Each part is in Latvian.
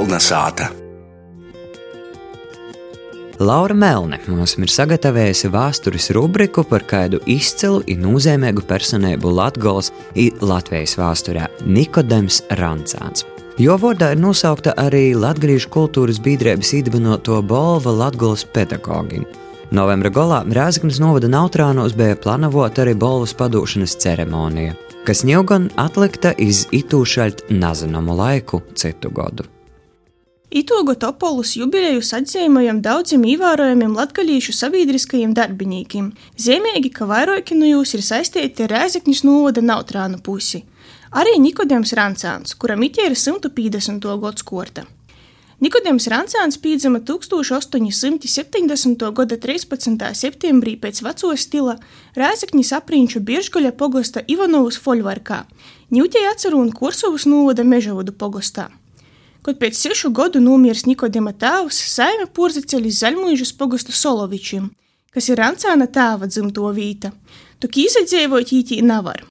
Kolnesāta. Laura Melne mums ir sagatavojusi vēstures rubriku par kādu izcilu un nozīmīgu personību Latvijas un Latvijas vēsturē - Nikodems Rancāns. Jo vārdā ir nosaukta arī Latvijas kultūras biedrības īdibinoto balva Latvijas pedagogiem. Novembra galā Rēzaknis novada Nautrānos bija plānota arī balvas padūšanas ceremonija, kas jau gan atlikta iz itūšaļt nezināmu laiku citu gadu. Itogo Topolus jubileju atzīmējam daudziem ievērojamiem latgalīšu sabiedriskajiem darbiniekiem. Zīmīgi, ka vairāki no jūs ir saistīti ar Rēzekņas novada Nautrānu pusi. Arī Nikodems Rancāns, kuram it ir 150. gads korta. Nikodems Rancāns piedzima 1870. gada 13. septembrī pēc veco stila Rēzekņas aprīņšu Biržgaļa pogosta Ivanovas folvarkā, ņūtēja atcerūnu Kursovas novada Mežavodu pogostā. Kad pēc sešu gadu nomirs Nikodema tēvs, saime porzaceļ Zaļmuižas pogostu Solovičiem, kas ir Ancāna tēva dzimto vīta, tok izadzēvot ītī nevar.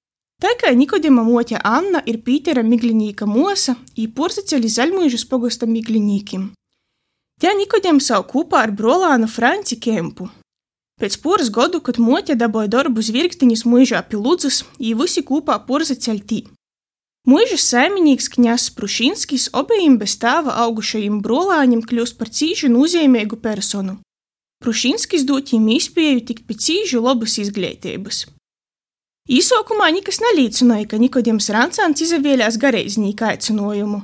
Tā kā Nikodema moķa Anna ir Pītera Miglinīka mosa, ī porzaceļ Zaļmuižas pogosta Miglinīkim. Tie Nikodem savu kopā ar brolānu Franci Kempu. Pēc poras godu, kad moķa dabūja darbu zvirkstiņas muižā pie Ludzas, ī visi kopā porzaceļ tī. Mūža saimnieks Kņas Prušinskis obejiem bez tēva augušajiem brolāņiem kļūst par cīži nozīmīgu personu. Prušinskis dot viņam izpēju tikt pie cīži labas izglītības. Īsākumā nekas neliecināja, ka Nikodems Rancāns izvēlējās garīdznieku aicinājumu.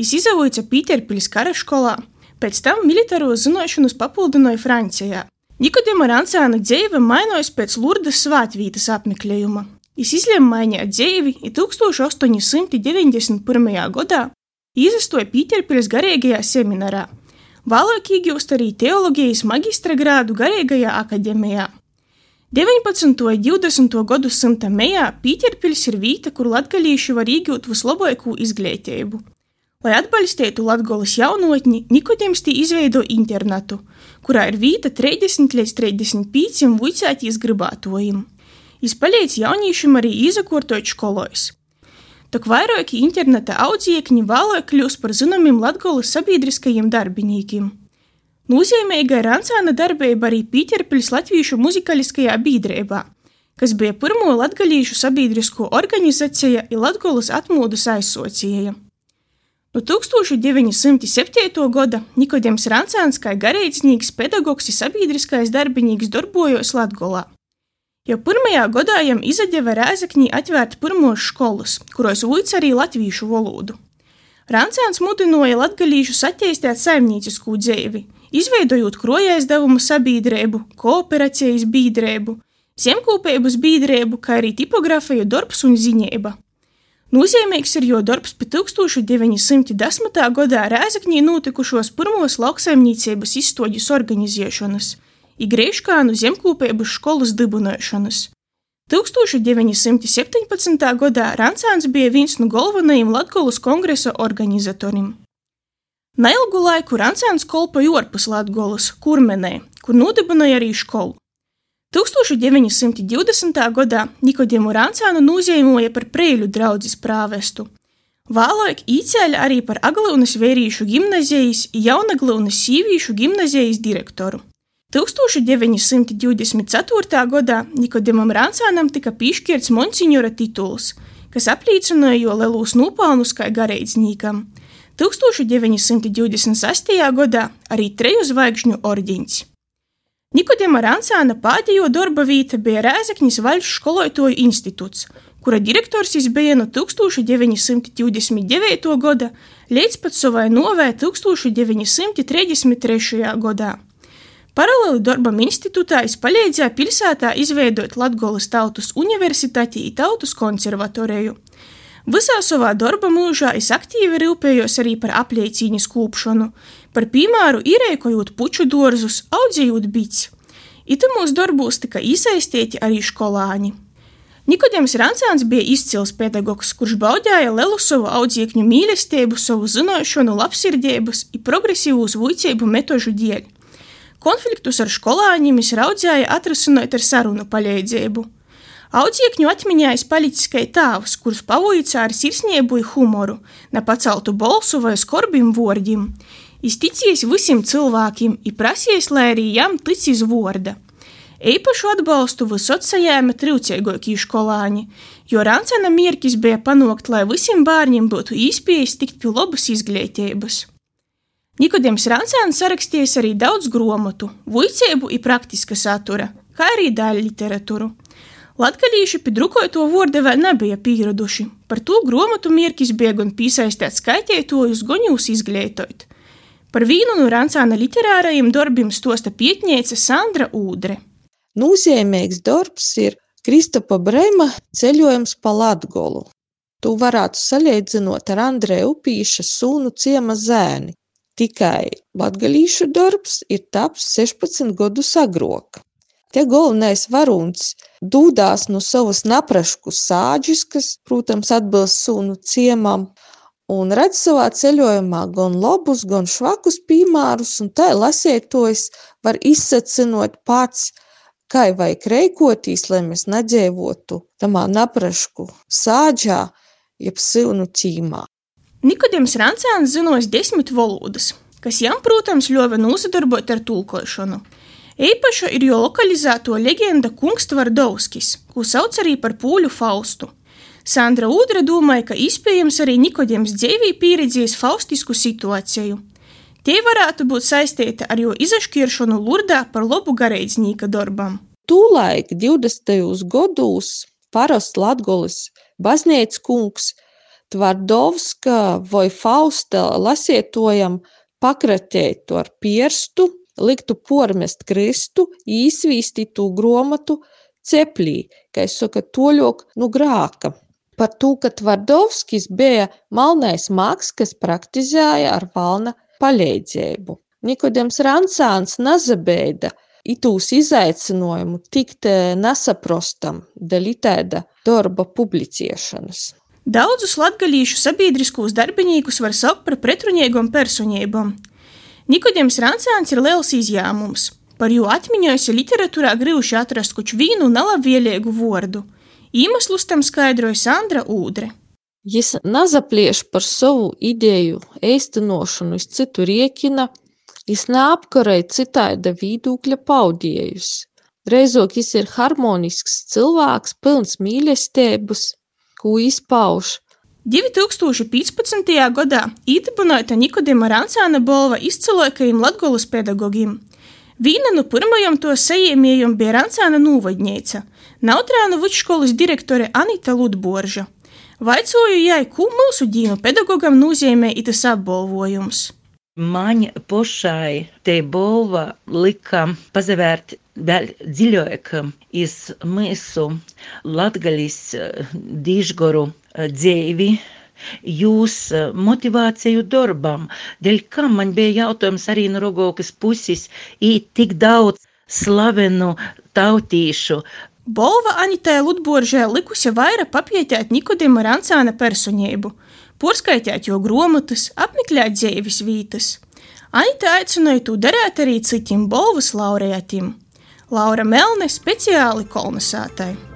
Viņš izavoja Pīterpils karaškolā, pēc tam militāro zināšanas papildināja Francijā. Nikodema Rancāna dzīve mainojas pēc Lurdas svētvītas apmeklējuma. Jis izlēma mainīt dzīvi, un 1891. gadā izastoja Pīterpils garīgajā seminārā. Vēlāk iegūst arī teoloģijas magistra grādu garīgajā akadēmijā. 19. un 20. gadu simta mejā Pīterpils ir vieta, kur latgalīši var iegūt vislabāko izglītību. Lai atbalstītu Latvijas jaunotni, Nikodems tī izveido internetu, kurā ir vieta 30 līdz 35 vicētīs gribētojiem. Jis palīdz jauniešiem arī izakortot skolojas. Tak vairāki interneta audziekņi vēlāk kļūst par zināmiem Latgolas sabiedriskajiem darbiniekiem. Nozīmīga ir Ancāna darbība arī Pīterpils Latviešu muzikaliskajā biedrībā, kas bija pirmo latgalīšu sabiedrisko organizācija ir Latgolas atmodas aizsocīja. No 1907. gada Nikodems Rancāns kā garīdznieks, pedagogs un sabiedriskais darbinīgs darbojos Latgolā. Jau pirmajā gadā viņam izdeva Rēzakņī atvērt pirmos skolas, kuros uīts arī latviešu valodu. Rancāns mudināja latgalīšus attīstīt saimniecisku dzīvi, izveidojot krojaizdevuma sabiedrību, kooperācijas biedrību, zemkopības biedrību, kā arī tipogrāfija darbs un ziņība. Nozīmīgs ir jo darbs pie 1910. gadā Rēzakņī notikušos pirmos lauksaimniecības izstoģis organizēšanas – i Greiškānu zemkopības skolas dibināšanas. 1917. gadā Rancāns bija viens no galvenajiem Latvijas kongresa organizatoriem. Neilgu laiku Rancāns kolpoja ārpus Latvijas, Kurmenē, kur nodibināja arī skolu. 1920. gadā Nikodēmu Rancānu nozīmoja par prēļu draudzes prāvestu. Vēlāk īcēļa arī par Aglaunas vērīšu gimnazijas, Jaunaglaunas sīvīšu gimnazijas direktoru. 1924. gadā Nikodimam Rāncānam tika piešķirts monsignora tituls, kas apliecināja jo lielus nopelnus kā garīdzniekam. 1926. gadā arī treju zvaigžņu ordeņš. Nikodima Rāncāna pēdējo darba vieta bija Rēzaknis Vaļš skolotāju institūts, kura direktors bija no 1929. gada līdz pat savai novē 1933. gadā. Paralēli darbam institūtā es palīdzēju pilsētā izveidot Latgolas tautas universitāti un tautas konservatoriju. Visā savā darba mūžā es aktīvi rūpējos arī par apliecīņas kūpšanu, par piemēru īrēkojot puču dārzus, audzējot bits. Itamūs darbos tika iesaistīti arī skolāņi. Nikodems Rancāns bija izcils pedagogs, kurš baudīja lielu savu audziekņu mīlestību, savu zināšanu, labsirdības un progresīvus vicību metožu dēļ. Konfliktus ar skolāņiem es raudzēju atrisināt ar sarunu palīdzību. Audziekņu atmiņā palicis kā tēvs, kurš pavoicā ar sirsniebu un humoru, nepaceltu bolsu vai skorbim vārdiem. Izticies visiem cilvēkiem, ir prasījis, lai arī jām tic iz vārda. Īpašu atbalstu visot sajēma trūcīgākie skolāņi, jo Rancena mērķis bija panākt, lai visiem bērniem būtu iespējas tikt pie labas izglītības. Nikodems Rancēns sarakstījis arī daudz grāmatu, vuicību un praktiska satura, kā arī daļu literatūru. Latgalīši pie drukoto vārda vēl nebija pieraduši, par to grāmatu mērķis bija gan piesaistīt skaitītājus, gan jūs izglītot. Par vienu no Rancāna literārajiem darbiem stosta pietniece Sandra Ūdre. Nozīmīgs darbs ir Kristapa Brema ceļojums pa Latgolu. Tu varētu salīdzinot ar Andreja Upīša sūnu ciema zēni, tikai latgalīšu darbs ir taps 16 gadus agrāk. Te galvenais varonis dūdās no savas naprašku sāģis, kas, protams, atbilst sunu ciemam, un redz savā ceļojumā gan labus, gan švakus piemērus, un tā lasētojs var izsacinot pats, kā vajag reikotīs, lai mēs nedzīvotu tamā naprašku sāģā, jeb silnu ķīmā. Nikodems Rancēns zinos desmit valodas, kas jām, protams, ļāva nosadarbot ar tulkošanu – Īpaša ir jo lokalizēto leģenda Kungs Tvardovskis, ko sauc arī par pūļu Faustu. Sandra Udra domāja, ka iespējams arī Nikodems dzīvī pieredzējis faustisku situāciju. Tie varētu būt saistīti ar jo izašķiršanu Lurdā par labu garīdznieka darbam. Tūlaik 20. gados parasts Latgolis baznīcas kungs Tvardovska vai Fausta lasietojam pakratētu ar pierstu liktu pormest kristu, īsvīstītu gromatu ceplī, kā es saku, toļok nu grāka. Par to, ka Tvardovskis bija malnais māks, kas praktizēja ar valna palīdzību. Nikodems Rancāns nazabeida itūs izaicinājumu tikt eh, nesaprostam dēļ itēda darba publicēšanas. Daudzus latgalīšu sabiedriskos darbinīkus var saukt par pretrunīgām personībām. Nikodems Rancāns ir liels izņēmums. Par jo atmiņojas literatūrā grūši atrast kuču vīnu nelabvēlīgu vārdu. Īmeslus tam skaidroja Sandra Ūdre. Jis nazaplieš par savu ideju īstenošanu uz citu riekina, jis neapkarēja citāda viedokļa paudījus. Reizok jis ir harmonisks cilvēks, pilns mīlestības, ko izpauž, 2015. gadā īdibināta Nikodima Rancāna balva izcilākajiem latgolas pedagogiem. Vīna no pirmajiem to sajiemījumiem bija Rancāna nūvadņēca, Nautrānu vidškolas direktore Anita Ludborža. Vaicoju jai, ko mūsu dīnu pedagogam nozīmē itas apbalvojums. Man pašai te balva lika pazavērt vēl dziļāk iz mūsu latgaļas dižgoru dzīvi, jūs motivāciju darbam, dēļ kam man bija jautājums arī no Rogokas puses, īt tik daudz slavenu tautīšu. Bolva Anitai Ludboržē likusi vaira papietēt Nikodima Rancāna personību, porskaitēt jo gromatas, apmeklēt dzīves vītas. Anita aicināja to darīt arī citiem bolvas laureātiem. Laura Melne speciāli kolonizētāji.